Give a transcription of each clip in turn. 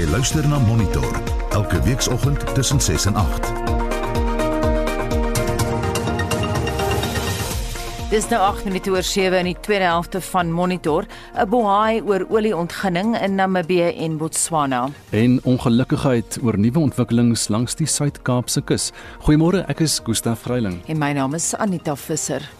Jy luister na Monitor elke weekoggend tussen 6 en 8. Dis nou 8 minute oor 7 in die tweede helfte van Monitor, 'n bohaai oor olieontginning in Namibië en Botswana. En ongelukkigheid oor nuwe ontwikkelings langs die Suid-Kaapse kus. Goeiemôre, ek is Gustaf Vreiling. En my naam is Anita Visser.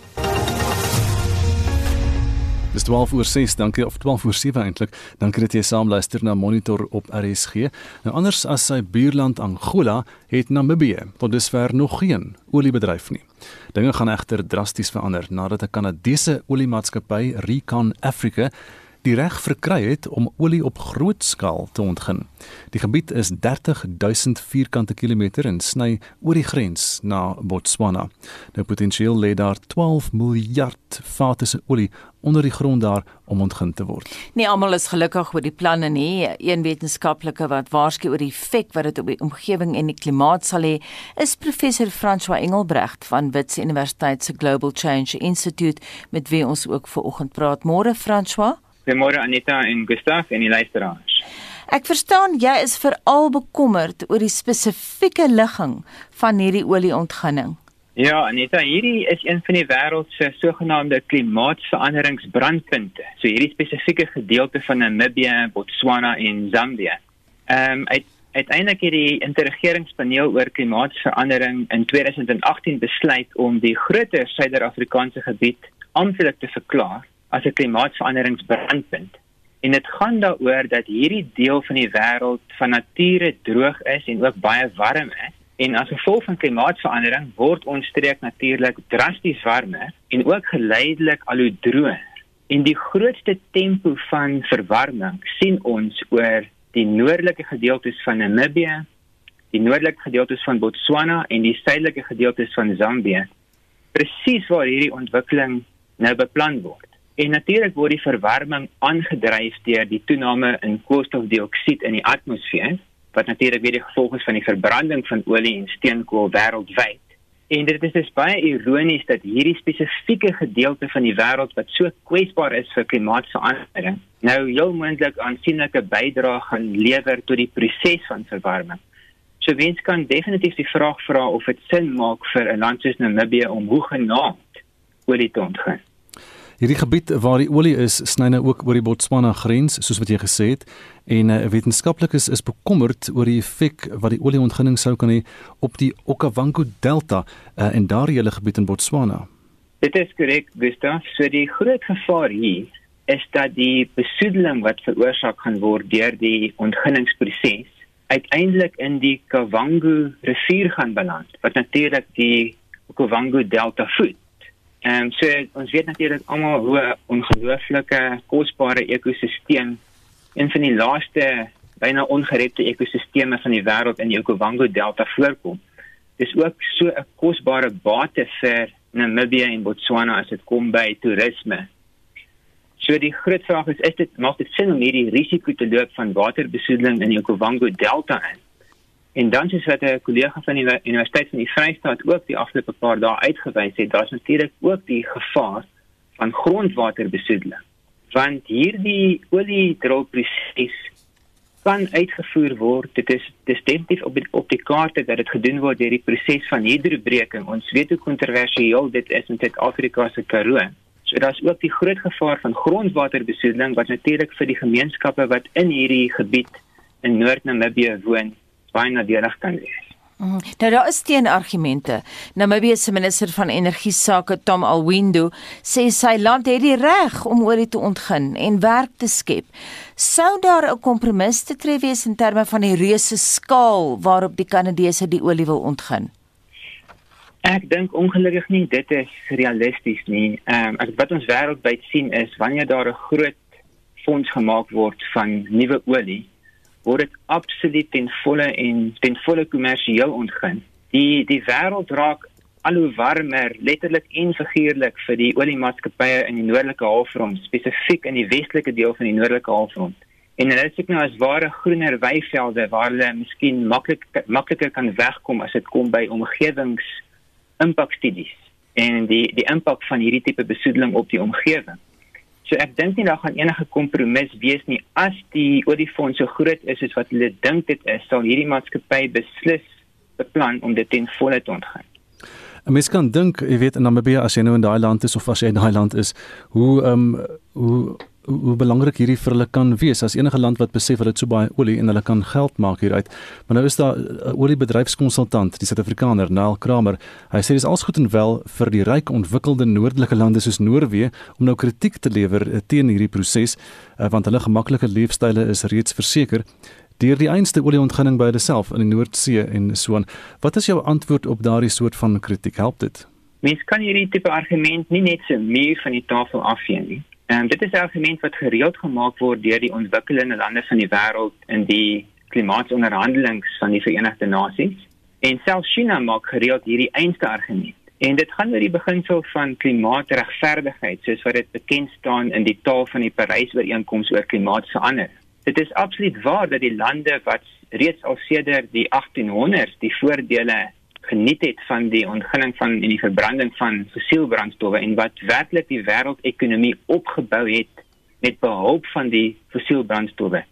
Dis 12 oor 6, dankie of 12 oor 7 eintlik. Dankie dat jy saam luister na Monitor op RSG. Nou anders as sy buurland Angola het Namibië tot dusver nog geen oliebedryf nie. Dinge gaan egter drasties verander nadat 'n Kanadese oliemaatskappy, Recon Africa, die reg verkry het om olie op groot skaal te ontgin. Die gebied is 30000 vierkante kilometer en sny oor die grens na Botswana. Nou potensieel lê daar 12 miljard vate se olie onder die grond daar om ontgin te word. Nie almal is gelukkig oor die planne nie. Een wetenskaplike wat waarsku oor die effek wat dit op die omgewing en die klimaat sal hê, is professor François Engelbrecht van Wits Universiteit se Global Change Institute met wie ons ook vanoggend praat. Môre François Goeiemôre Anita en Gustaf en die luisteraars. Ek verstaan jy is veral bekommerd oor die spesifieke ligging van hierdie olieontginning. Ja, Anita, hierdie is een van die wêreld se sogenaamde klimaatsveranderingsbrandpunte. So hierdie spesifieke gedeelte van Namibië, Botswana en Zambië. Ehm um, uit uiteindelik het die interregeringspaneel oor klimaatsverandering in 2018 besluit om die groter Suider-Afrikaanse gebied amptelik te verklaar as 'n klimaatsveranderingsbrandpunt. En dit gaan daaroor dat hierdie deel van die wêreld van nature droog is en ook baie warm is. En as gevolg van klimaatsverandering word ons streek natuurlik drasties warmer en ook geleidelik al hoe droër. En die grootste tempo van verwarming sien ons oor die noordelike gedeeltes van Namibië, die noordelike gedeeltes van Botswana en die suidelike gedeeltes van Zambië. Presies waar hierdie ontwikkeling nou beplan word. En natuurlik word die verwarming aangedryf deur die toename in koolstofdioksied in die atmosfeer, wat natuurlik weer die gevolg is van die verbranding van olie en steenkool wêreldwyd. En dit is dus baie ironies dat hierdie spesifieke gedeelte van die wêreld wat so kwesbaar is vir klimaatsverandering, nou heel moontlik aansienlike bydrae gaan lewer tot die proses van verwarming. So wens kan definitief die vraag vra of dit sin maak vir 'n land soos Namibië om hoegenaamd olie te ontgin. Hierdie gebied waar die olie is, sny nou ook oor die Botswana grens, soos wat jy gesê het, en uh, wetenskaplikes is bekommerd oor die effek wat die olieontginning sou kan hê op die Okavango Delta uh, en daardie hele gebied in Botswana. Dit is korrek, Gustav. So die groot gevaar hier is dat die besoedeling wat veroorsaak gaan word deur die ontginningsproses uiteindelik in die Kavango rivier gaan beland, wat natuurlik die Okavango Delta voed. Ehm um, so ons weet natuurlik almal hoe 'n ongelooflike kosbare ekosisteem een van die laaste byna ongerepte ekosisteme van die wêreld in die Okavango Delta voorkom. Dis ook so 'n kosbare bate vir Namibië en Botswana as dit kom by toerisme. So die groot vraag is is dit maak dit sin om hierdie risiko te loop van waterbesoedeling in die Okavango Delta in? En dan is wat 'n kollega van die Universiteit van die Vrystaat ook die afgelope paar dae uitgewys het, daar's natuurlik ook die gevaar van grondwaterbesoedeling. Want hierdie oliedrolproses kan uitgevoer word. Dit is dis definitief op op die kaarte dat dit gedoen word deur die proses van hidrobreking. Ons weet hoe kontroversieel dit is in Suid-Afrika se Karoo. So daar's ook die groot gevaar van grondwaterbesoedeling wat natuurlik vir die gemeenskappe wat in hierdie gebied in Noord-Namibië woon baie nadelig kan wees. Mm, nou daar is teenargumente. Namibië se minister van energie sake Tom Alwindo sê sy land het die reg om olie te ontgin en werk te skep. Sou daar 'n kompromis te tref wees in terme van die reuse skaal waarop die Kanadese die olie wil ontgin? Ek dink ongelukkig nie dit is realisties nie. Ehm um, wat ons wêreldwyd sien is wanneer daar 'n groot fonds gemaak word van nuwe olie word dit absoluut ten volle en ten volle kommersieel ontgin. Die die wêreld raak al hoe warmer, letterlik en figuurlik vir die oliemaatskappye in die noordelike halfrond, spesifiek in die westelike deel van die noordelike halfrond. En hulle sê nou as ware groener weivelde waar hulle miskien maklik makliker kan wegkom as dit kom by omgewings impakstudies en die die impak van hierdie tipe besoedeling op die omgewing. So ek dink nie daar gaan enige kompromis wees nie as die oliefonds so groot is soos wat hulle dink dit is, sal hierdie maatskappy beslis beplan om dit ten volle te ontgin. 'n Mens kan dink, jy weet in Namibië as jy nou in daai land is of as jy in daai land is, hoe ehm um, hoe hoe, belangrik hierdie vir hulle kan wees as enige land wat besef hulle het so baie olie en hulle kan geld maak hieruit. Maar nou is daar 'n oliebedryfskonsultant, die Suid-Afrikaner Neil Kramer. Hy sê dis alles goed en wel vir die ryk ontwikkelde noordelike lande soos Noorwe om nou kritiek te lewer eh, teen hierdie proses, uh, want hulle gemaklike leefstyle is reeds verseker deur die einste olieontginning by hulle self in die Noordsee en so aan. Wat is jou antwoord op daardie soort van kritiek? Help dit? Mens kan hierdie tipe argument nie net so muur van die tafel afvee nie. En dit is 'n argument wat gereeld gemaak word deur die ontwikkelende lande van die wêreld in die klimaatonderhandelinge van die Verenigde Nasies. En selfs China maak gereeld hierdie einste argument. En dit gaan oor die beginsel van klimaatregverdigheid, soos wat dit bekend staan in die taal van die Parys-ooreenkoms oor klimaatsverandering. Dit is absoluut waar dat die lande wat reeds al sedert die 1800s die voordele geniet het van die ontginning van en die verbranding van fossielbrandstowwe en wat werklik die wêreldekonomie opgebou het met behulp van die fossielbrandstowwe.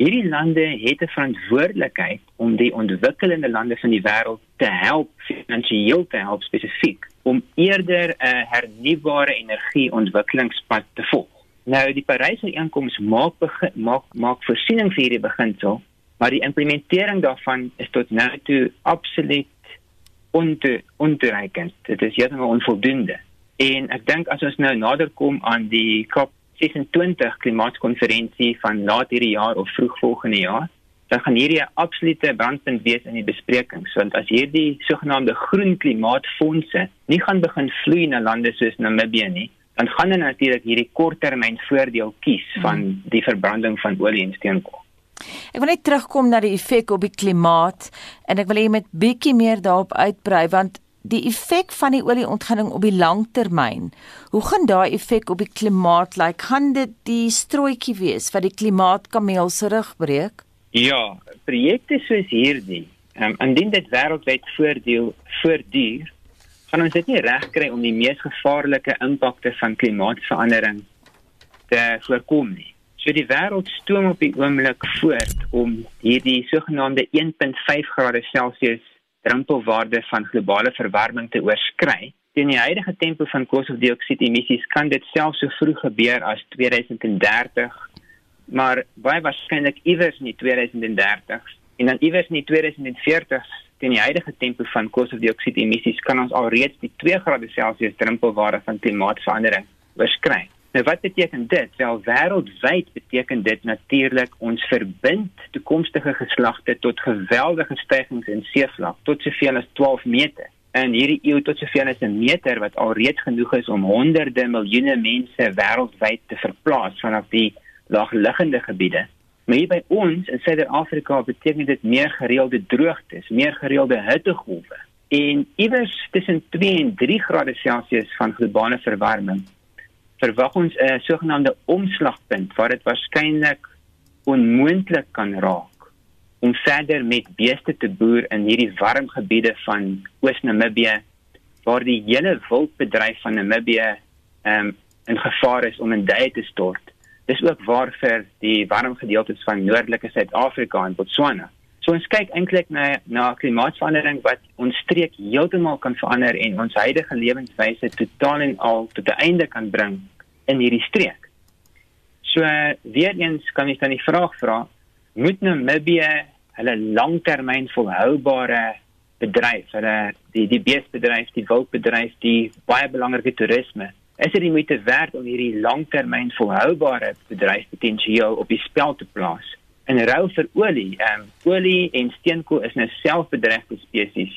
Hierdie lande het 'n verantwoordelikheid om die ontwikkelende lande van die wêreld te help finansiëel te help spesifiek om eerder 'n hernubare energie ontwikkelingspad te volg. Nou die Parys-ooreenkoms maak maak maak voorsiening vir hierdie beginsel, maar die implementering daarvan is tot nou toe absoluut onte ontoereikend. Dit is heeltemal onvoldoende. En ek dink as ons nou nader kom aan die COP26 klimaatskonferensie van laat hierdie jaar of vroeg volgende jaar, dan gaan hierdie 'n absolute brandpunt wees in die besprekings, want as hierdie sogenaamde groen klimaatfondse nie gaan begin vloei na lande soos Namibië nie, dan gaan hulle natuurlik hierdie korttermyn voordeel kies van die verbranding van olie en steenkool. Ek wil net terugkom na die effek op die klimaat en ek wil hê jy moet bietjie meer daarop uitbrei want die effek van die olieontginning op die langtermyn. Hoe gaan daai effek op die klimaat lyk? Like, gaan dit die strooitjie wees wat die klimaatkameel se rug breek? Ja, projekte soos hierdie, um, indien dit wêreldwyd voordeel voortduur, gaan ons dit nie regkry om die mees gevaarlike impakte van klimaatsverandering te voorkom nie. So die wêreld stoom op die oomblik voort om hierdie sogenaamde 1.5 grade Celsius drempelwaarde van globale verwarming te oorskry. Teen die huidige tempo van koolstofdioksied emissies kan dit selfs so vroeg gebeur as 2030, maar baie waarskynlik iewers in die 2030s en dan iewers in die 2040s teen die huidige tempo van koolstofdioksied emissies kan ons alreeds die 2 grade Celsius drempelwaarde van klimaatsverandering oorskry. Nou wat beteken dit? Wel wêreldwyd beteken dit natuurlik ons verbind toekomstige geslagte tot geweldige stygings in seevlak tot soveel as 12 meter. En hierdie eeu tot soveel as 'n meter wat alreeds genoeg is om honderde miljoene mense wêreldwyd te verplaas vanaf die laagliggende gebiede. Maar hier by ons in Suid-Afrika beteken dit meer gereelde droogtes, meer gereelde hittegolwe en iewers tussen 2 en 3 grade Celsius van globale verwarming verwag ons 'n sogenaamde omslagpunt waar dit waarskynlik onmoontlik kan raak om verder met beeste te boer in hierdie warm gebiede van Oos-Namibië waar die hele wildbedryf van Namibië um, in gevaar is om in duie te stort. Dis ook waar vir die warm gedeeltes van noordelike Suid-Afrika en Botswana. So ons kyk eintlik na na klimaatsverandering wat ons streek heeltemal kan verander en ons huidige lewenswyse totaal en al tot 'n einde kan bring in hierdie streek. So weer eens kan ek dan die vraag vra, moet Namibië hulle langtermyn volhoubare bedryf, hulle die die beestebedryf, die wildbedryf, die baie belangrike toerisme, is dit moeite werd om hierdie langtermyn volhoubare bedryfspotensiaal op die spel te plaas? En ruil vir olie, ehm um, olie en steenkool is nou selfbedreigde spesies.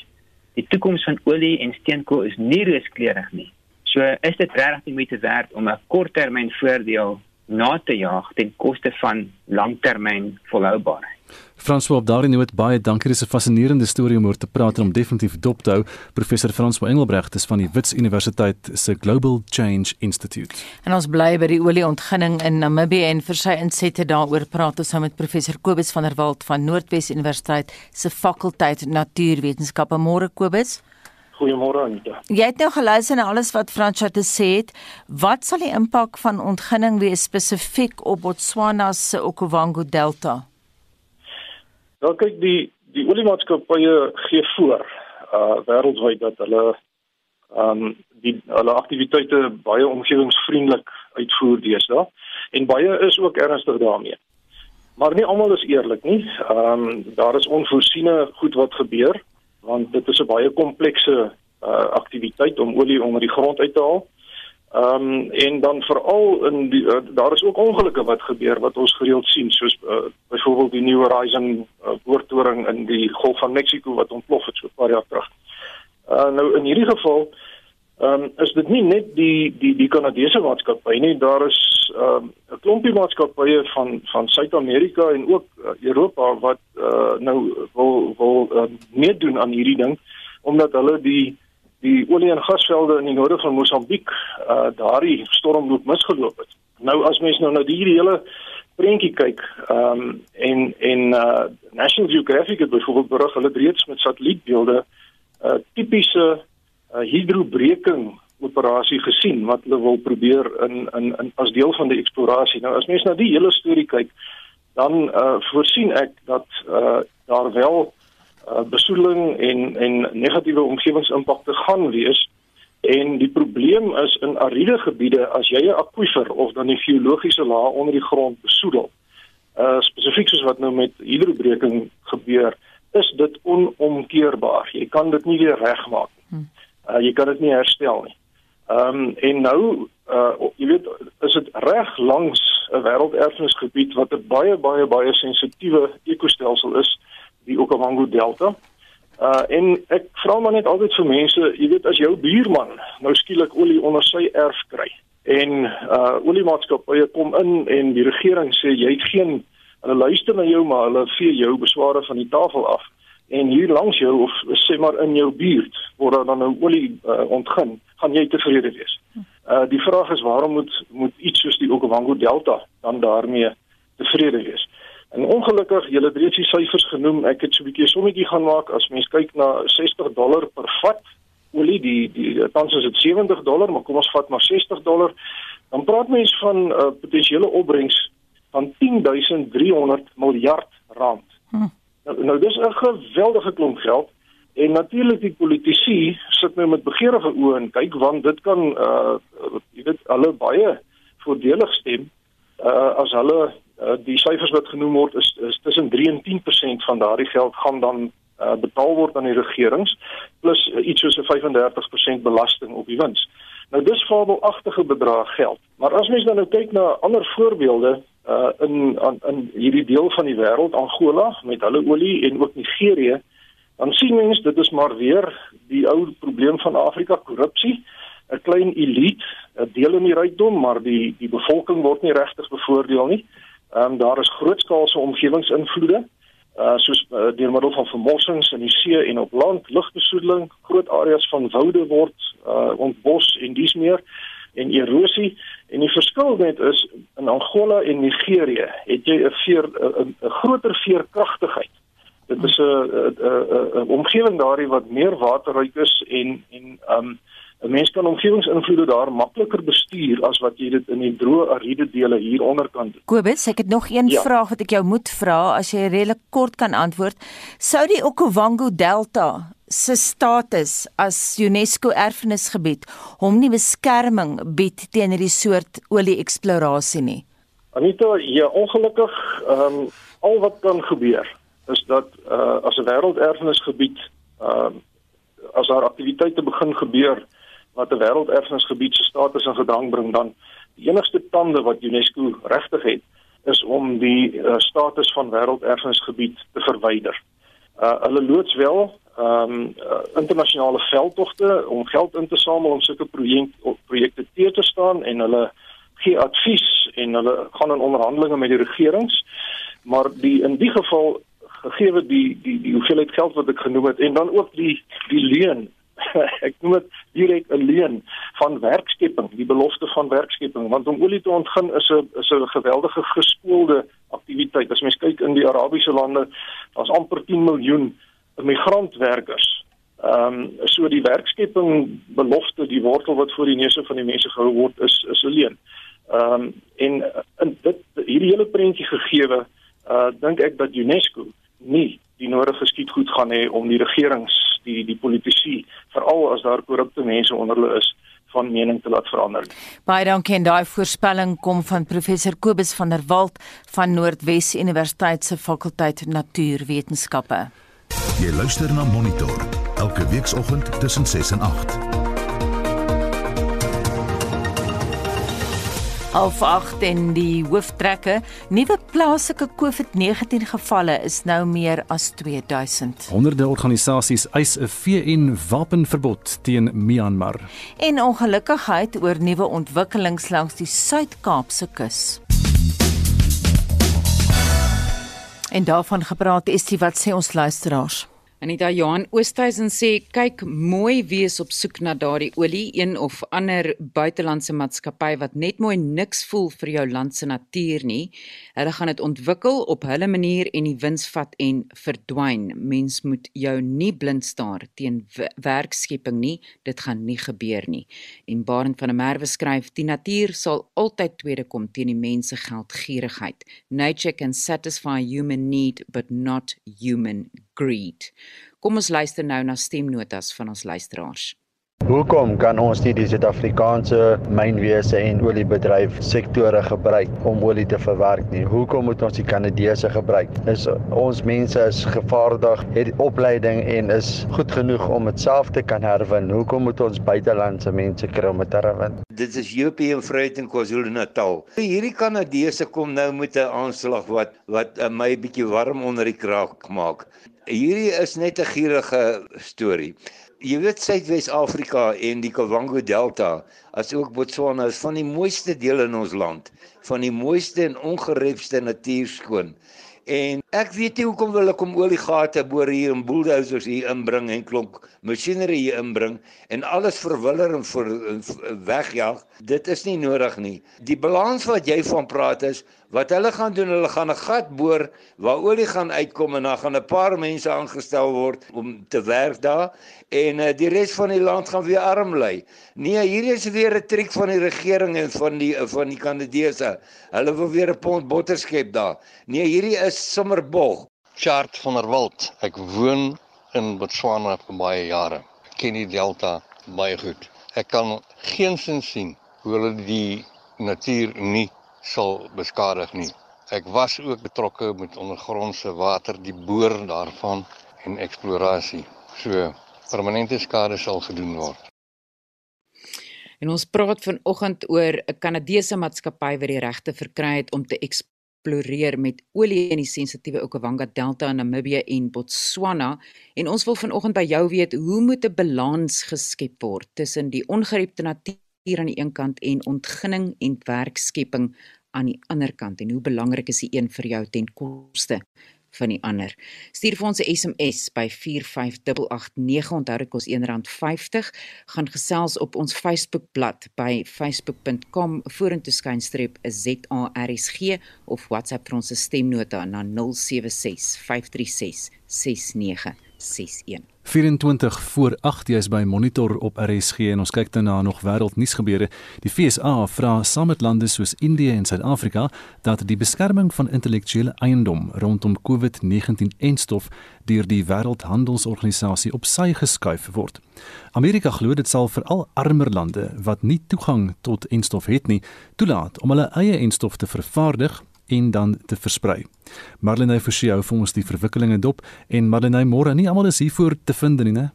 Die toekoms van olie en steenkool is nie rooskleurig nie. So is dit regtig nie moeite werd om 'n korttermyn voordeel na te jaag ten koste van langtermyn volhoubaarheid. François op daardie noot baie dankie dis 'n fascinerende storie om oor te praat en om definitief dop te hou. Professor François Engelbrecht is van die Wits Universiteit se Global Change Institute. En ons bly by die olieontginning in Namibië en vir sy insette daaroor praat ons nou met professor Kobus van der Walt van Noordwes Universiteit se fakulteit Natuurwetenskappe. Môre Kobus. Goeiemôre Anita. Jy het nou geluister na alles wat Fransja te sê het. Wat sal die impak van ontginning wees spesifiek op Botswana se Okavango Delta? Nou kyk die die oliemaatskappye gee voor uh wêreldwyd dat hulle ehm um, die hulle aktiwiteite baie omgewingsvriendelik uitvoer deesdae en baie is ook ernstig daarmee. Maar nie almal is eerlik nie. Ehm um, daar is onvoorsiene goed wat gebeur want dit is 'n baie komplekse uh, aktiwiteit om olie onder die grond uit te haal. Ehm um, en dan veral in die uh, daar is ook ongelukke wat gebeur wat ons gereeld sien soos uh, byvoorbeeld die New Horizon uh, boortoring in die Golf van Mexico wat ontplof het so 'n paar jaar terug. Uh, nou in hierdie geval ehm um, is dit nie net die die die Kanadese maatskappy nie, daar is ehm um, 'n klompie maatskappye van van Suid-Amerika en ook uh, Europa wat uh, nou wil wil uh, meedoen aan hierdie ding omdat hulle die die olie en gasvelde in die noorde van Mosambiek uh daardie stormloop misgeloop het. Nou as mens nou na die hele prentjie kyk, ehm um, en en uh National Geographic het byvoorbeeld berig hulle reeds met satellietbeelde uh, tipiese uh, hidrobreking operasie gesien wat hulle wil probeer in in, in as deel van die eksplorasie. Nou as mens na die hele storie kyk, dan uh voorsien ek dat uh daar wel uh, besoedeling en en negatiewe omgewingsimpakte gaan wees. En die probleem is in ariede gebiede as jy 'n akwifer of dan 'n geologiese laag onder die grond besoedel. Uh spesifiek soos wat nou met hidrobreking gebeur, is dit onomkeerbaar. Jy kan dit nie weer regmaak nie. Uh jy kan dit nie herstel nie. Ehm um, en nou uh jy weet is dit reg langs 'n wêrelderfenisgebied wat 'n baie baie baie sensitiewe ekostelsel is die Okavango Delta. Uh en ek vra maar net altyd vir mense, jy weet as jou buurman nou skielik olie onder sy erf kry en uh oliemaatskappye kom in en die regering sê jy het geen hulle luister na jou maar hulle vee jou besware van die tafel af en hier langs jou of sê maar in jou buurt word dan nou olie uh, ontgin, gaan jy tevrede wees. Uh die vraag is waarom moet moet iets soos die Okavango Delta dan daarmee tevrede wees? En ongelukkig, julle het reeds die syfers genoem. Ek het so 'n bietjie sommetjie gaan maak as mens kyk na 60 dollar per vat olie, die die tans is dit 70 dollar, maar kom ons vat maar 60 dollar. Dan praat mens van 'n uh, potensiële opbrengs van 10300 miljard rand. Hm. Nou, nou dis 'n geweldige klomp geld en natuurlik die politici sit nou met begeerige oë en kyk want dit kan uh jy weet hulle baie voordelig stem uh as hulle uh, die syfers wat genoem word is, is tussen 3 en 10% van daardie geld gaan dan uh, betaal word aan die regerings plus uh, iets soos 'n 35% belasting op die wins. Nou dis fabelagtige bedrag geld. Maar as mens dan nou kyk na ander voorbeelde uh in aan in hierdie deel van die wêreld Angola met hulle olie en ook Nigerië dan sien mens dit is maar weer die ou probleem van Afrika korrupsie 'n klein elite 'n deel in die rykdom maar die die bevolking word nie regtig bevoordeel nie Ehm um, daar is grootskaalse omgewingsinvloede uh soos uh, deur middel van vermossings in die see en op land, lugbesoedeling, groot areas van woude word uh ontbos en dis meer en erosie en die verskil net is in Angola en Nigerië het jy 'n veer 'n groter veerkragtigheid. Dit is 'n 'n 'n omgewing daarin wat meer waterryk is en en um 'n mens kan omgewingsinvloede daar makliker bestuur as wat jy dit in die droë ariede dele hieronder kan doen. Kobus, ek het nog een ja. vraag wat ek jou moet vra as jy redelik kort kan antwoord. Sou die Okavango Delta se status as UNESCO erfenisgebied hom nie beskerming bied teen hierdie soort olie-eksplorasie nie? Anita, ja, ongelukkig, ehm um, al wat kan gebeur is dat uh, as 'n wêrelderfenisgebied ehm um, as daar aktiwiteite begin gebeur wat 'n wêrelderfenisgebied se status in gedrang bring dan die enigste tande wat UNESCO regtig het is om die uh, status van wêrelderfenisgebied te verwyder. Uh hulle loods wel ehm um, uh, internasionale veldtogte om geld in te samel om sulke projekte projekte te te staan en hulle gee advies en hulle gaan in onderhandelinge met die regerings. Maar die in die geval gegee die die die hoeveelheid geld wat ek genoem het en dan ook die die leen ek noem dit direk 'n leen van werkskepping, die belofte van werkskepping, want om olie te ontgin is 'n is 'n geweldige geskoolde aktiwiteit. As mens kyk in die Arabiese lande, daar's amper 10 miljoen migrantwerkers Ehm um, so die werkskepping belofte die wortel wat voor die neuse van die mense gehou word is is alleen. Ehm um, en in dit hierdie hele prentjie gegeewe uh dink ek dat UNESCO nie die nodige skietgoed gaan hê om die regerings, die die politici, veral as daar korrupte mense onder hulle is, van mening te laat verander. Baie dankie en daai voorspelling kom van professor Kobus van der Walt van Noordwes Universiteit se fakulteit Natuurwetenskappe. Jy luister na Monitor elke weekoggend tussen 6 en 8. Half 8 en die hooftrekke, nuwe plaaslike COVID-19 gevalle is nou meer as 2000. Honderde organisasies eis 'n VN wapenverbod teen Myanmar. En ongelukkigheid oor nuwe ontwikkelings langs die Suid-Kaapse kus. En daarvan gepraat is dit wat sê ons luisteraars. Anita Johan Oosthuizen sê kyk mooi wees op soek na daardie olie een of ander buitelandse maatskappy wat net mooi niks voel vir jou land se natuur nie. Hulle gaan dit ontwikkel op hulle manier en die wins vat en verdwyn. Mens moet jou nie blind staar teen werkskepping nie. Dit gaan nie gebeur nie. En Barend van der Merwe skryf die natuur sal altyd tweede kom teen die mense geldgierigheid. Nature can satisfy human need but not human greed. Kom ons luister nou na stemnotas van ons luisteraars. Hoekom kan ons nie die Suid-Afrikaanse mynwese en oliebedryf sektore gebruik om olie te verwerk nie? Hoekom moet ons die Kanadese gebruik? Is ons mense is gevaardig, het opleiding en is goed genoeg om dit self te kan herwin? Hoekom moet ons buitelandse mense kry om dit te herwin? Dit is JP en Vryheid in KwaZulu-Natal. Hierdie Kanadese kom nou met 'n aanslag wat wat uh, my bietjie warm onder die kraag maak. Hierdie is net 'n gierige storie jy weet Suidwes-Afrika en die Kavango Delta, asook Botswana is van die mooiste dele in ons land, van die mooiste en ongerepste natuur skoon. En ek weet nie hoekom hulle kom oliegate boor hier en bulldozers hier inbring en klomp masjinerie hier inbring en alles verwiller en ver, wegjaag. Dit is nie nodig nie. Die balans wat jy van praat is wat hulle gaan doen, hulle gaan 'n gat boor waar olie gaan uitkom en dan gaan 'n paar mense aangestel word om te werk daar en uh, die res van die land gaan weer arm lê. Nee, hier is weer 'n triek van die regering en van die van die Kanadese. Hulle wil weer 'n pond botter skep daar. Nee, hierdie is sommer bog. Chart van der Walt. Ek woon in Botswana vir baie jare. Ek ken die delta baie goed. Ek kan geensins sien hoe hulle die natuur nie sal beskadig nie. Ek was ook betrokke met ondergrondse water, die boor daarvan en eksplorasie. So permanente skade sal gedoen word. En ons praat vanoggend oor 'n Kanadese maatskappy wat die regte verkry het om te eksploreer met olie in die sensitiewe Okavango Delta in Namibië en Botswana. En ons wil vanoggend by jou weet, hoe moet 'n balans geskep word tussen die ongerepte natuur aan die een kant en ontginning en werkskepping aan die ander kant en hoe belangrik is die een vir jou ten koste van die ander. Stuur vir ons 'n SMS by 45889 onthou dit kos R1.50 gaan gesels op ons Facebookblad by facebook.com vorentoe skynstreep ZARSG of WhatsApp vir ons stemnota na 076 536 6961 24 voor 8 jy is by Monitor op RSG en ons kyk dan na nog wêreldnuus gebeure. Die FSA vra saam met lande soos Indië en Suid-Afrika dat die beskerming van intellektuele eiendom rondom COVID-19-enstof deur die Wêreldhandelsorganisasie op sy geskuif word. Amerika glo dit sal veral armer lande wat nie toegang tot enstof het nie, toelaat om hulle eie enstof te vervaardig en dan te versprei. Marlene Forsie hou vir ons die verwikkelinge dop en Marlene môre nie almal is hier voor te vind nie, né?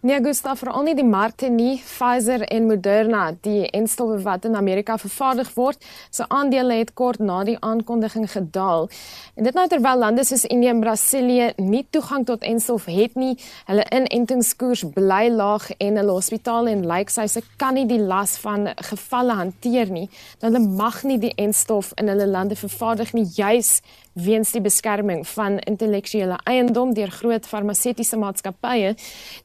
Nee, Gustav, veral nie die markte nie. Pfizer en Moderna, die enstowwe wat in Amerika vervaardig word, se aandele het kort na die aankondiging gedaal. En dit nou terwyl lande soos Indië en Brasilië nie toegang tot enstof het nie, hulle inentingskoers bly laag en hulle hospitale en lijkhuise kan nie die las van gevalle hanteer nie. Hulle mag nie die enstof in hulle lande vervaardig nie, juis weens die beskerming van intellektuele eiendom deur groot farmaseutiese maatskappye.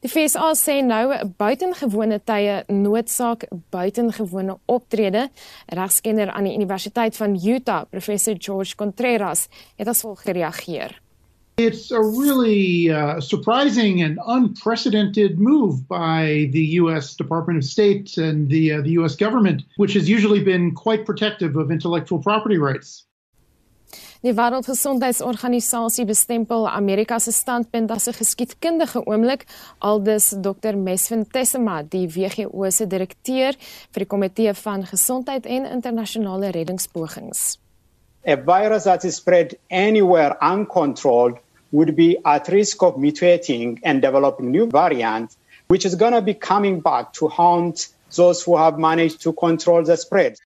Die FSA sê nou buitengewone tye noodsaak buitengewone optrede. Regskenner aan die Universiteit van Utah, professor George Contreras, het as volg gereageer. It's a really uh, surprising and unprecedented move by the U.S. Department of State and the, uh, the U.S. government, which has usually been quite protective of intellectual property rights. Die Wêreldgesondheidsorganisasie bestempel Amerika se standpunt as 'n geskiedkundige oomblik, aldus Dr. Mesvin Tessema, die WHO se direkteur vir die komitee van gesondheid en internasionale reddingspogings. A virus that is spread anywhere uncontrolled would be at risk of mutating and developing new variants, which is going to be coming back to haunt those who have managed to control the spread.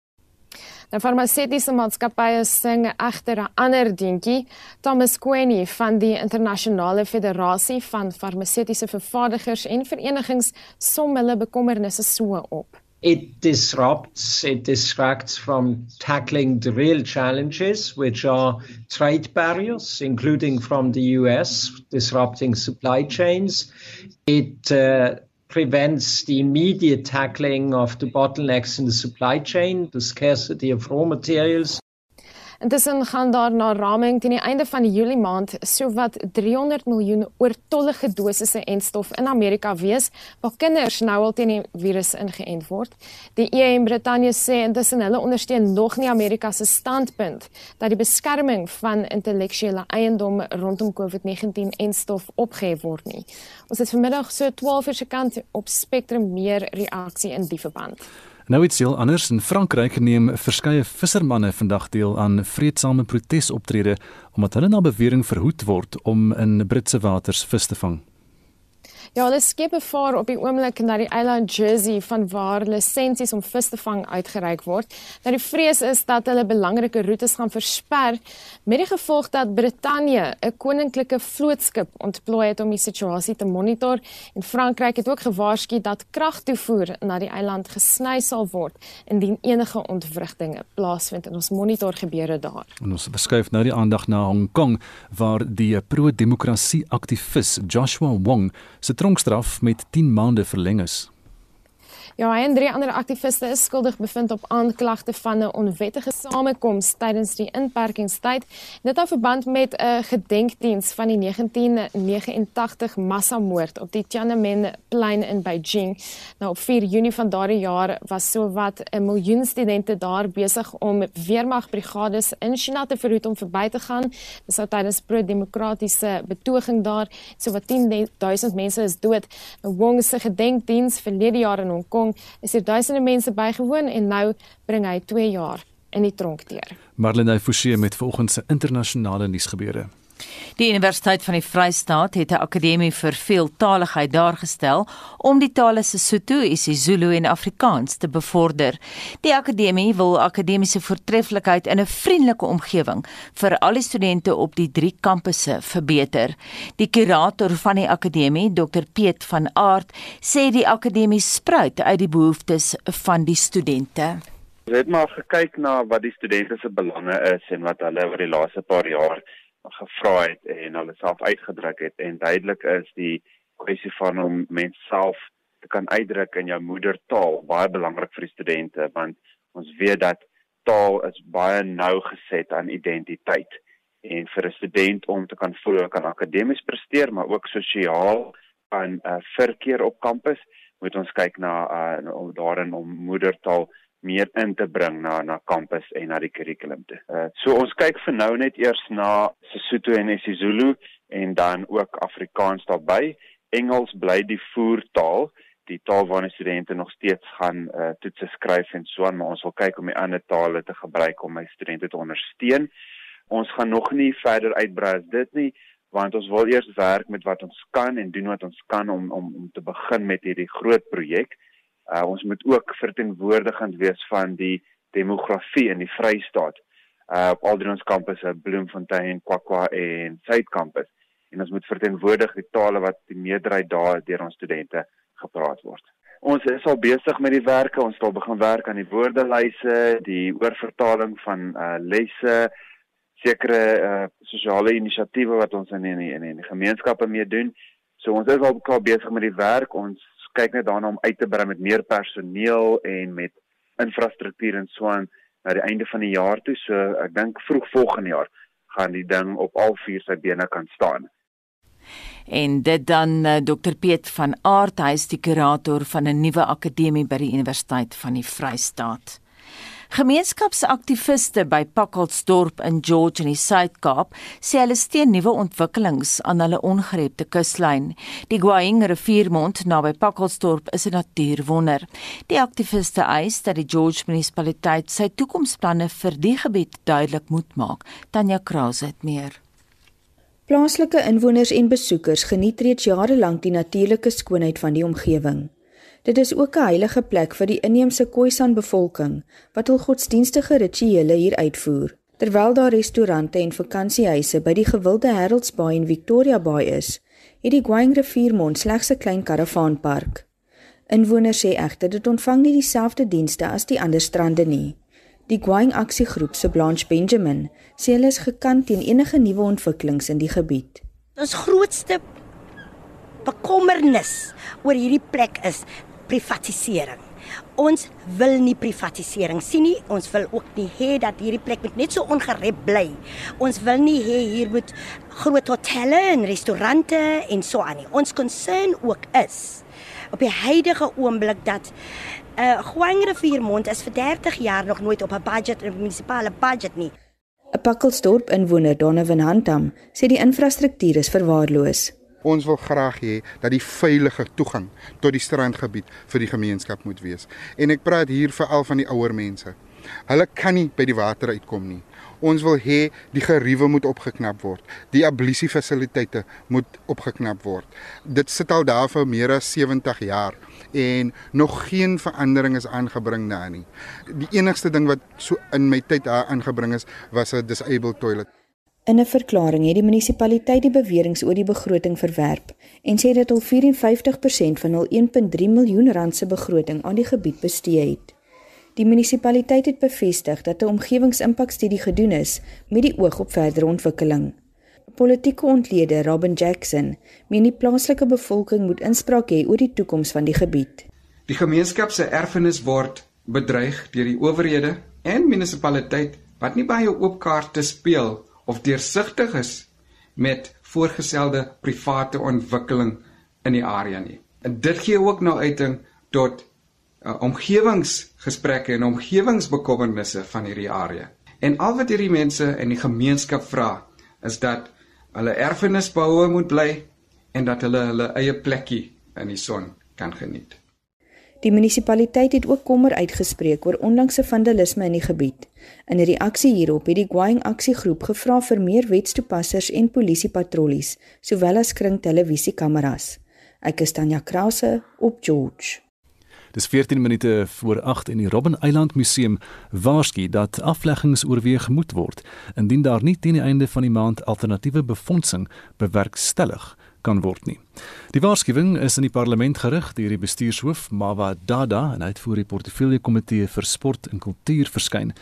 Die farmaseutiese maatskappye sing egter 'n ander dingetjie. Thomas Queni van die Internasionale Federasie van Farmaseutiese Vervaardigers en Verenigings som hulle bekommernisse so op. It disrupts, it distracts from tackling the real challenges, which are trade barriers, including from the US, disrupting supply chains. It uh, prevents the immediate tackling of the bottlenecks in the supply chain, the scarcity of raw materials. Intussen gaan daar na raming teen die einde van die Julie maand sowat 300 miljoen oortollige dosisse en stof in Amerika wees waar kinders nou al teen die virus ingeënt word. Die EU en Brittanje sê intussen hulle ondersteun nog nie Amerika se standpunt dat die beskerming van intellektuele eiendom rondom COVID-19 en stof opgehef word nie. Ons het vanmiddag so 12 uur se kant op Spectrum meer reaksie in die verband. Nou iets heel anders in Frankryk neem verskeie vissermanne vandag deel aan vredesame protesoptredes omdat hulle na bewering verhoed word om in Britse waters vis te vang. Ja, hulle skepe vaar op die oomblik na die eiland Jersey van waar lisensies om vis te vang uitgereik word. Nou die vrees is dat hulle belangrike roetes gaan versper met die gevolg dat Brittanje 'n koninklike vlootskip ontplooi het om die situasie te monitor en Frankryk het ook gewaarsku dat kragtoevoer na die eiland gesny sal word indien enige ontwrigtinge plaasvind en ons monitor gebeure daar. En ons verskuif nou die aandag na Hong Kong waar die pro-demokrasie aktivis Joshua Wong se tronkstraf met 10 maande verleng is. Ja, en drie ander aktiviste is skuldig bevind op aanklagte van 'n onwettige samekoms tydens die inperkingstyd. Dit hou verband met 'n gedenkdiens van die 1989 massamoord op die Tiananmen plein in Beijing. Nou op 4 Junie van daardie jaar was sowat 'n miljoen studente daar besig om weermagbrigades in China te verhoed om verby te gaan. Dis nou tydens pro-demokratiese betoging daar. Sowat 10000 mense is dood. Nou Wong se gedenkdiens verlede jaar in Hong Kong Kong is hier duisende mense bygewoon en nou bring hy 2 jaar in die tronk deur. Marlene Forsie met vanoggend se internasionale nuusgebeure. Die Universiteit van die Vrystaat het 'n akademie vir veeltaligheid daargestel om die tale Sesotho, isiZulu en Afrikaans te bevorder. Die akademie wil akademiese voortreffelikheid in 'n vriendelike omgewing vir al die studente op die drie kampusse verbeter. Die kurator van die akademie, Dr Piet van Aart, sê die akademie spruit uit die behoeftes van die studente. Ons het maar gekyk na wat die studente se belange is en wat hulle oor die laaste paar jaar gevra het en hulle self uitgedruk het en duidelik is die kwessie van om mens self te kan uitdruk in jou moedertaal baie belangrik vir die studente want ons weet dat taal is baie nou geset aan identiteit. En vir 'n student om te kan voel hy kan akademies presteer maar ook sosiaal aan 'n uh, verkeer op kampus moet ons kyk na uh, daarin om moedertaal meer in te bring na na kampus en na die kurrikulum toe. Uh, so ons kyk vir nou net eers na Sesotho en isiZulu en dan ook Afrikaans daarbey. Engels bly die voertaal, die taal waarna studente nog steeds gaan uh, toetse skryf en so aan, maar ons wil kyk om die ander tale te gebruik om my studente te ondersteun. Ons gaan nog nie verder uitbrei as dit nie want ons wil eers werk met wat ons kan en doen wat ons kan om om om te begin met hierdie groot projek. Uh, ons moet ook verteenwoordigend wees van die demografie in die Vrystaat. Uh op al drie ons kampusse, Bloemfontein, Kwakwa en Suidkampus. En ons moet verteenwoordig die tale wat die meerderheid daar deur ons studente gepraat word. Ons is al besig met die werke. Ons sal begin werk aan die woordelyse, die oorvertaling van uh lesse, sekere uh sosiale inisiatiewe wat ons in in, in die gemeenskappe mee doen. So ons is al klaar besig met die werk. Ons kyk net daarna om uit te brei met meer personeel en met infrastruktuur en so aan na die einde van die jaar toe. So ek dink vroeg volgende jaar gaan die ding op al vier sy bene kan staan. En dit dan uh, Dr Piet van Aart, hy is die kurator van 'n nuwe akademie by die Universiteit van die Vrystaat. Gemeenskapsaktiviste by Pakkelsdorp in George in die Suid-Kaap sê hulle steun nuwe ontwikkelings aan hulle ongerepte kuslyn. Die Gwaing riviermond naby Pakkelsdorp is 'n natuurwonder. Die aktiviste eis dat die George munisipaliteit sy toekomsplanne vir die gebied duidelik moet maak. Tanya Krause het meer. Plaaslike inwoners en besoekers geniet reeds jare lank die natuurlike skoonheid van die omgewing. Dit is ook 'n heilige plek vir die inheemse Khoisan bevolking wat hul godsdienstige rituele hier uitvoer. Terwyl daar restaurante en vakansiehuise by die gewilde Harold's Bay en Victoria Bay is, het die Gwaing riviermond slegs 'n klein karavaanpark. Inwoners sê egter dit ontvang nie dieselfde dienste as die ander strande nie. Die Gwaing aksiegroep se Blanche Benjamin sê hulle is gekant teen enige nuwe ontwikkelings in die gebied. Ons grootste bekommernis oor hierdie plek is privatisering. Ons wil nie privatisering sien nie. Ons wil ook nie hê dat hierdie plek moet net so ongerep bly. Ons wil nie hê hier moet groot hotelle en restaurante en so aan nie. Ons concern ook is op die huidige oomblik dat 'n uh, Gwangrivier is vir 30 jaar nog nooit op 'n budget, 'n munisipale budget nie. 'n Pakkelsdorp inwoner, Donovan Hantam, sê die infrastruktuur is verwaarloos. Ons wil graag hê dat die veilige toegang tot die strandgebied vir die gemeenskap moet wees. En ek praat hier veral van die ouer mense. Hulle kan nie by die water uitkom nie. Ons wil hê die geriewe moet opgeknap word. Die ablusie fasiliteite moet opgeknap word. Dit sit al daar vir meer as 70 jaar en nog geen verandering is aangebring daar nie. Die enigste ding wat so in my tyd daar aangebring is was 'n disabled toilet. In 'n verklaring het die munisipaliteit die beweringe oor die begroting verwerp en sê dat hulle 54% van hul 1.3 miljoen rand se begroting aan die gebied bestee het. Die munisipaliteit het bevestig dat 'n omgewingsimpakstudie gedoen is met die oog op verdere ontwikkeling. Politieke ontleder Robin Jackson meen die plaaslike bevolking moet inspraak hê oor die toekoms van die gebied. Die gemeenskap se erfenis word bedreig deur die owerhede en munisipaliteit wat nie baie oop kaarte speel of deursigtig is met voorgestelde private ontwikkeling in die area nie. En dit gee ook nou uiting tot uh, omgewingsgesprekke en omgewingsbekommernisse van hierdie area. En al wat hierdie mense in die gemeenskap vra is dat hulle erfenisbehoue moet bly en dat hulle hulle eie plekkie in die son kan geniet. Die munisipaliteit het ook kommer uitgespreek oor onlangse vandalisme in die gebied. In 'n reaksie hierop het die Gwaing aksiegroep gevra vir meer wetstoepassers en polisiepatrollies, sowel as kringtelevisiekameras. Ek is Tanya Krause op George. Dis 14 minute voor 8 in die Robben Eiland Museum waarsku dat afleggings oorweeg moet word indien daar nie teen die einde van die maand alternatiewe befondsing bewerkstellig kan word nie. Die waarskuwing is in die parlement gerig deur die bestuurshoof Mawa Dada en hy het voor die portefeulje komitee vir sport en kultuur verskyn.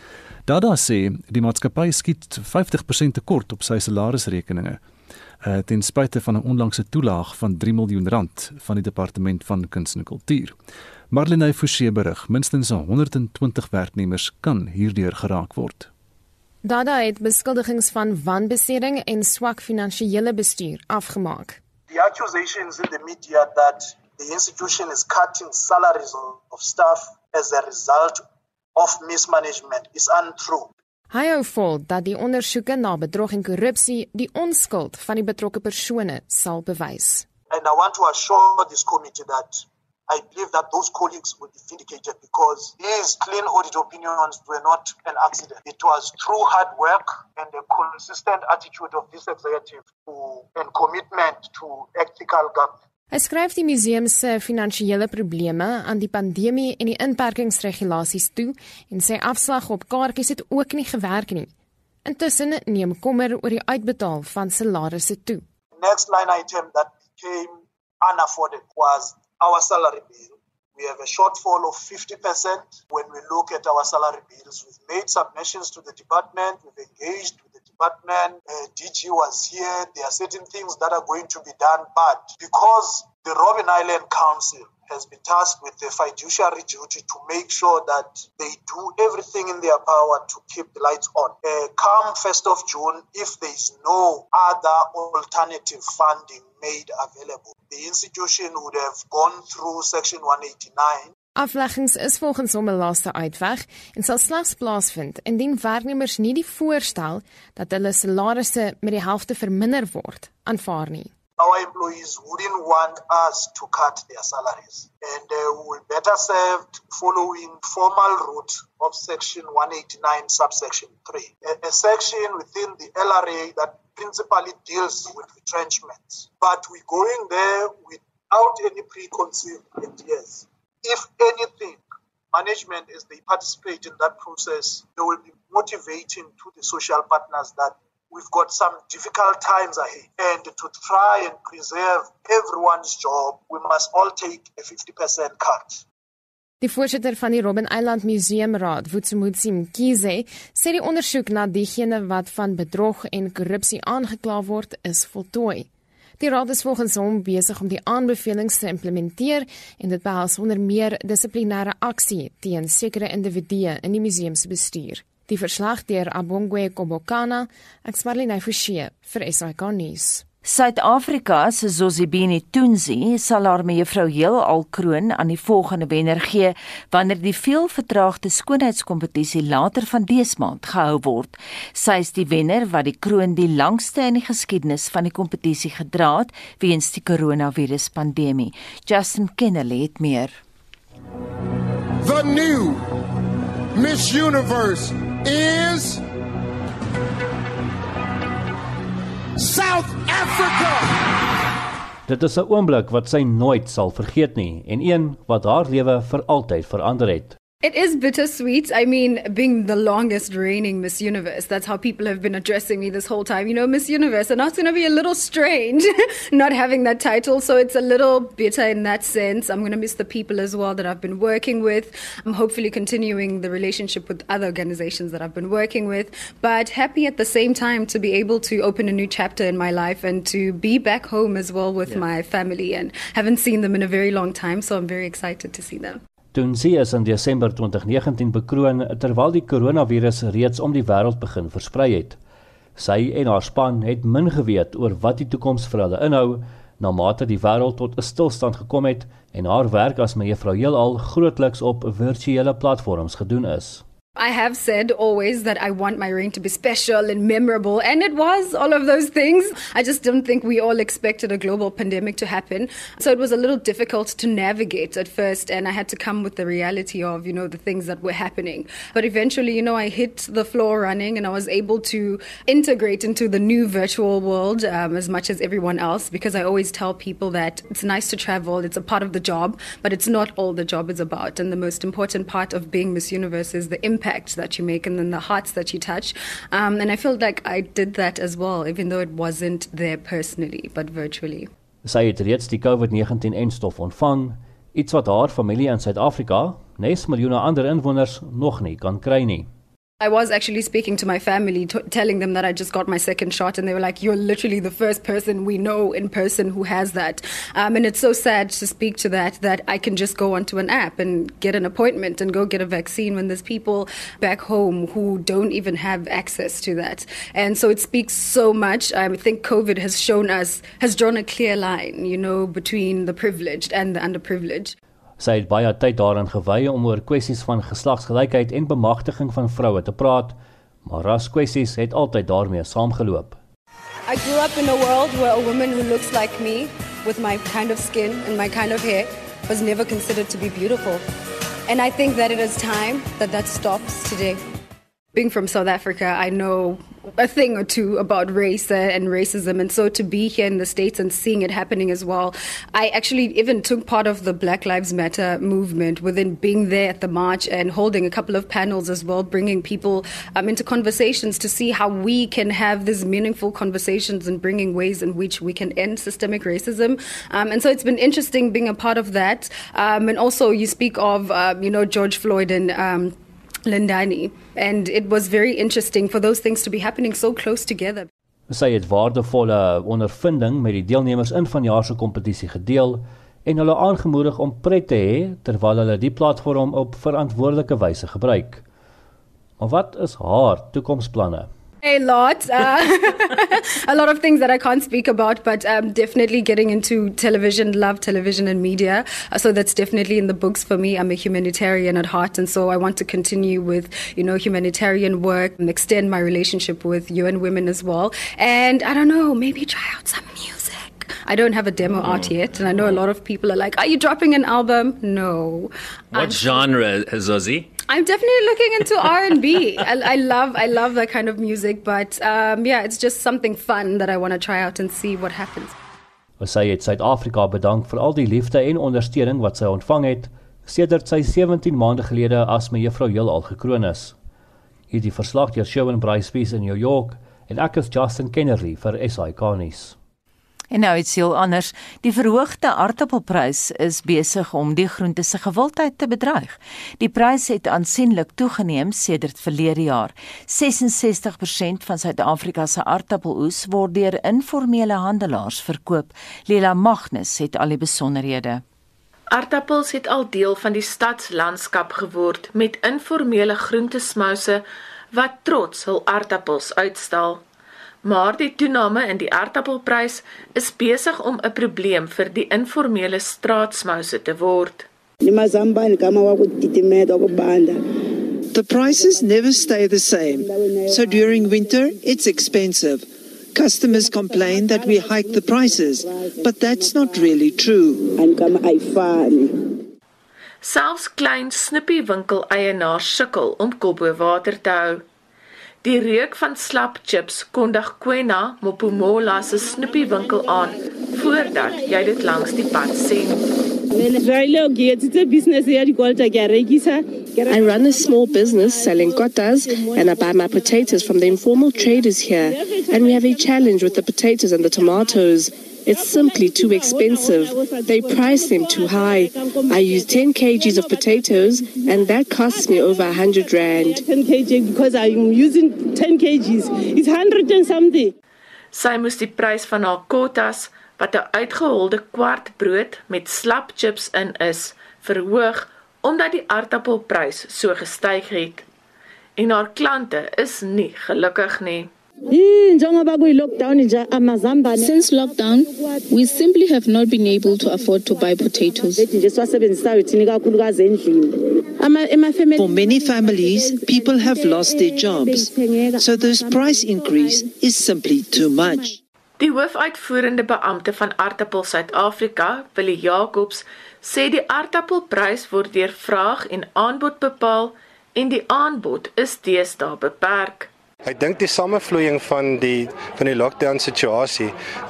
Dada sê die maatskappy skiet 50% tekort op sy salarisrekeninge uh, ten spyte van 'n onlangse toelaag van 3 miljoen rand van die departement van kuns en kultuur. Marlene Forsie berig, minstens 120 werknemers kan hierdeur geraak word. Dada het beskuldigings van wanbestuuring en swak finansiële bestuur afgemaak. The accusations in the media that the institution is cutting salaries of staff as a result of mismanagement is untrue. Hy hou vol dat die ondersoeke na bedrog en korrupsie die onskuld van die betrokke persone sal bewys. And I want to assure this committee that I believe that those colleagues will be vindicated because these clean audit opinions were not an accident. It was true hard work and a consistent attitude of this executive to, and commitment to ethical government. Hy skryf die museum se finansiële probleme aan die pandemie en die inperkingsregulasies toe en sê afslag op kaartjies het ook nie gewerk nie. Intussen neem kommer oor die uitbetaal van salarisse toe. Next line item that became unafforded was our salary bill. We have a shortfall of 50% when we look at our salary bills. We've made submissions to the department, we've engaged with the department. Uh, DG was here. There are certain things that are going to be done, but because the Robin Island Council has been tasked with the fiduciary duty to make sure that they do everything in their power to keep the lights on. Uh, come 1st of June, if there is no other alternative funding made available, the institution would have gone through Section 189 Afleggings is volgens hom 'n laaste uitweg en sal slegs plaasvind indien werknemers nie die voorstel dat hulle salarisse met die helfte verminder word aanvaar nie. Our employees wouldn't want us to cut their salaries. And uh, we will better served following formal route of Section 189, subsection 3, a, a section within the LRA that principally deals with retrenchments. But we're going there without any preconceived ideas. If anything, management, as they participate in that process, they will be motivating to the social partners that we've got some difficult times ahead. And to try and preserve everyone's job, we must all take a 50% cut. Die voorsitter van die Robben Island Museumraad, Woetsemutsi Mkhize, sê die ondersoek na diegene wat van bedrog en korrupsie aangekla word, is voltooi. Die raad is volgens hom besig om die aanbevelings te implementeer en dit behels onder meer dissiplinêre aksie teen sekere individue in die museum se bestuur. Die verslag deur Abongwe Kobokana, Eksmarlina Forsie vir SAK nuus. Suid-Afrika se Zozibini Tunzi sal haar mevrou heel al kroon aan die volgende wenner gee wanneer die veelvertraagde skoonheidskompetisie later van dese maand gehou word. Sy is die wenner wat die kroon die langste in die geskiedenis van die kompetisie gedra het weens die koronavirus pandemie. Justin Kennedy het meer. The new Miss Universe is South Africa. Dit is 'n oomblik wat sy nooit sal vergeet nie en een wat haar lewe vir altyd verander het. It is bittersweet. I mean, being the longest reigning Miss Universe, that's how people have been addressing me this whole time. You know, Miss Universe, and that's going to be a little strange not having that title. So it's a little bitter in that sense. I'm going to miss the people as well that I've been working with. I'm hopefully continuing the relationship with other organizations that I've been working with, but happy at the same time to be able to open a new chapter in my life and to be back home as well with yeah. my family and haven't seen them in a very long time. So I'm very excited to see them. Toen sy is in Desember 2019 bekroon terwyl die koronavirus reeds om die wêreld begin versprei het. Sy en haar span het min geweet oor wat die toekoms vir hulle inhou na mate die wêreld tot 'n stilstand gekom het en haar werk as mevrou heelal grootliks op virtuele platforms gedoen is. I have said always that I want my ring to be special and memorable, and it was all of those things. I just don't think we all expected a global pandemic to happen. So it was a little difficult to navigate at first, and I had to come with the reality of, you know, the things that were happening. But eventually, you know, I hit the floor running and I was able to integrate into the new virtual world um, as much as everyone else because I always tell people that it's nice to travel, it's a part of the job, but it's not all the job is about. And the most important part of being Miss Universe is the impact impact that you make and then the hearts that you touch. Um, and I feel like I did that as well, even though it wasn't there personally, but virtually. Sy het reeds die COVID-19 enstof ontvang, iets wat haar familie in Suid-Afrika, nes miljoene ander inwoners, nog nie kan kry nie. I was actually speaking to my family, t- telling them that I just got my second shot, and they were like, You're literally the first person we know in person who has that. Um, and it's so sad to speak to that, that I can just go onto an app and get an appointment and go get a vaccine when there's people back home who don't even have access to that. And so it speaks so much. I think COVID has shown us, has drawn a clear line, you know, between the privileged and the underprivileged. Sy het baie tyd daaraan gewy om oor kwessies van geslagsgelykheid en bemagtiging van vroue te praat, maar raskwessies het altyd daarmee saamgeloop. I grew up in a world where a woman who looks like me with my kind of skin and my kind of hair was never considered to be beautiful. And I think that it is time that that stops today. Being from South Africa, I know a thing or two about race and racism. And so to be here in the States and seeing it happening as well, I actually even took part of the Black Lives Matter movement within being there at the march and holding a couple of panels as well, bringing people um, into conversations to see how we can have these meaningful conversations and bringing ways in which we can end systemic racism. Um, and so it's been interesting being a part of that. Um, and also, you speak of, uh, you know, George Floyd and um, Lindani. And it was very interesting for those things to be happening so close together. Sy het waardevolle ondervinding met die deelnemers in vanjaar se kompetisie gedeel en hulle aangemoedig om pret te hê terwyl hulle die platform op verantwoordelike wyse gebruik. Maar wat is haar toekomsplanne? A lot, uh, a lot of things that I can't speak about, but um, definitely getting into television, love television and media. Uh, so that's definitely in the books for me. I'm a humanitarian at heart, and so I want to continue with, you know, humanitarian work and extend my relationship with UN Women as well. And I don't know, maybe try out some music. I don't have a demo mm. out yet, and I know a lot of people are like, "Are you dropping an album?" No. What I'm genre, Zosie? I'm definitely looking into R&B. I, I love I love that kind of music, but um, yeah, it's just something fun that I want to try out and see what happens. Sy het Suid-Afrika bedank vir al die liefde en ondersteuning wat sy ontvang het sedert sy 17 maande gelede as mevrou Heelal gekroon is. Hierdie verslag deur Shawn Bryce in New York en ek is Justin Kennerly vir SAK nuus. En nou iets heel anders. Die verhoogde aardappelprys is besig om die groente se gewildheid te bedreig. Die prys het aansienlik toegeneem sedert verlede jaar. 66% van Suid-Afrika se aardappeloes word deur informele handelaars verkoop. Lila Magnus het al die besonderhede. Aardappels het al deel van die stadslandskap geword met informele groentesmouse wat trots hul aardappels uitstal maar die toename in die aardappelprys is besig om 'n probleem vir die informele straatsmouse te word. The prices never stay the same. So during winter, it's expensive. Customers complain that we hike the prices, but that's not really true. Selfs klein snippie winkel eienaars sukkel om kop bo water te hou. Die reuk van slap chips kondig Kwena Mopumola se snoepie winkel aan voordat jy dit langs die pad sien. I run a small business selling kotas and I buy my potatoes from the informal traders here. And we have a challenge with the potatoes and the tomatoes. It's simply too expensive. They price them too high. I use 10 kgs of potatoes and that costs me over 100 rand. 10 kg because I'm using 10 kgs. It's 100 and something. Sy moes die prys van haar kotas wat 'n uitgeholde kwart brood met slap chips in is, verhoog omdat die aardappelprys so gestyg het. En haar klante is nie gelukkig nie. Since lockdown, we simply have not been able to afford to buy potatoes. For many families, people have lost their jobs, so this price increase is simply too much. Die hoofuitvoerende beampte van Aardappel Suid-Afrika, Willie Jacobs, sê die aardappelprys word deur vraag en aanbod bepaal en die aanbod is deesdae beperk. Ek dink die samevloeiing van die van die lockdown situasie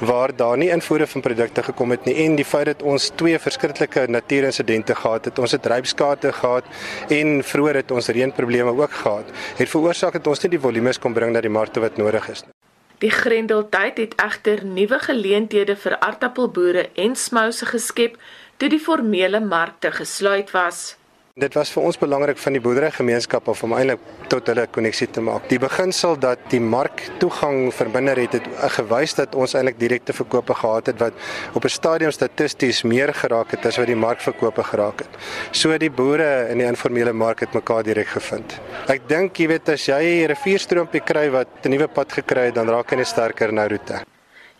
waar daar nie invoere van produkte gekom het nie en die feit dat ons twee verskriklike natuurinsidente gehad het, ons het rypskade gehad en vroeër het ons reënprobleme ook gehad, het veroorsaak dat ons nie die volumes kon bring na die markte wat nodig is nie. Die grendeltyd het egter nuwe geleenthede vir aardappelboere en smouse geskep toe die formele markte gesluit was. Dit was vir ons belangrik van die boerderygemeenskap om eintlik tot hulle koneksie te maak. Die beginsel dat die mark toegang verminder het, het gewys dat ons eintlik direkte verkope gehad het wat op 'n stadium statisties meer geraak het as wat die markverkope geraak het. So die boere in die informele mark het mekaar direk gevind. Ek dink jy weet as jy 'n rivierstroompie kry wat 'n nuwe pad gekry het, dan raak hy net sterker na roete.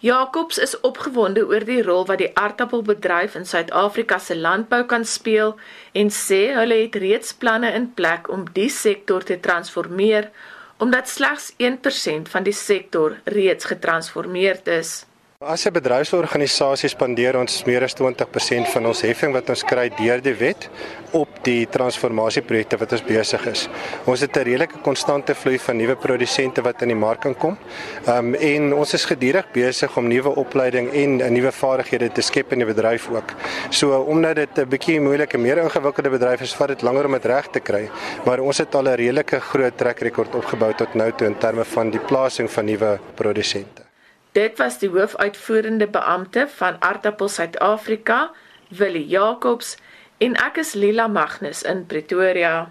Jacobs is opgewonde oor die rol wat die aardappelbedryf in Suid-Afrika se landbou kan speel en sê hulle het reeds planne in plek om die sektor te transformeer omdat slegs 1% van die sektor reeds getransformeer is. As 'n bedryfsorganisasie spandeer ons meer as 20% van ons heffing wat ons kry deur die wet op die transformasieprojekte wat ons besig is. Ons het 'n redelike konstante vloei van nuwe produsente wat in die mark inkom. Um en ons is gedurig besig om nuwe opleiding en nuwe vaardighede te skep in die bedryf ook. So omdat dit 'n bietjie moeilike, meer ingewikkelde bedryf is, vat dit langer om dit reg te kry, maar ons het al 'n redelike groot trek rekord opgebou tot nou toe in terme van die plasing van nuwe produsente. Dit was die hoofuitvoerende beampte van Aardappel Suid-Afrika, Willie Jacobs, en ek is Lila Magnus in Pretoria.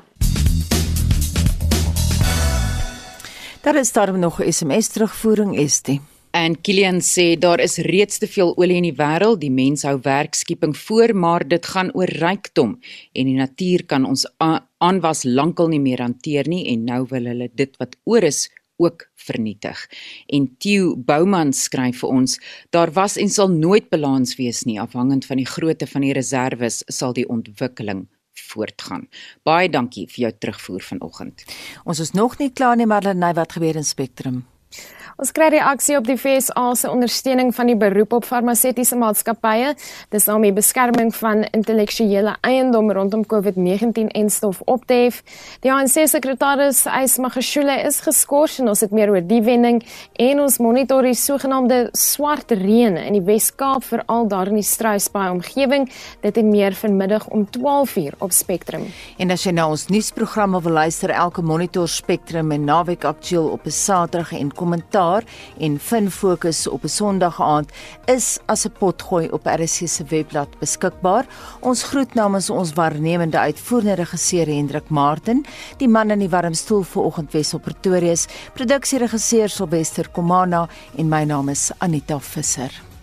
Daar is daar nog SMS terugvoering is dit. En Kilian sê daar is reeds te veel olie in die wêreld, die mens hou werkskeping voor, maar dit gaan oor rykdom en die natuur kan ons aanwas lankal nie meer hanteer nie en nou wil hulle dit wat oor is ook vernietig. En Theo Bouman skryf vir ons: Daar was en sal nooit balans wees nie afhangend van die grootte van die reserve sal die ontwikkeling voortgaan. Baie dankie vir jou terugvoer vanoggend. Ons is nog nie klaar nie, maar net wat gebeur in Spectrum. Ons kry reaksie op die FSA se ondersteuning van die beroep op farmaseutiese maatskappye. Dis om die beskerming van intellektuele eiendom rondom COVID-19 en stof op te hef. Die ANC sekretaris Ys Magashule is geskort en ons het meer oor die wending en ons monitor die sogenaamde swart reën in die Wes-Kaap veral daar in die Struisbaai omgewing. Dit en meer vanmiddag om 12:00 op Spectrum. En as jy nou ons nuusprogramme wil luister elke monitor Spectrum en naweek aktueel op 'n Saterdag en kommentaar kommentaar en fin fokus op 'n Sondag aand is as 'n potgooi op RC se webblad beskikbaar. Ons groet namens ons waarnemende uitvoerende regisseur Hendrik Martin, die man in die warm stoel vanoggend Wes op Pretoria, produksieregisseur Silwester Komana en my naam is Anita Visser.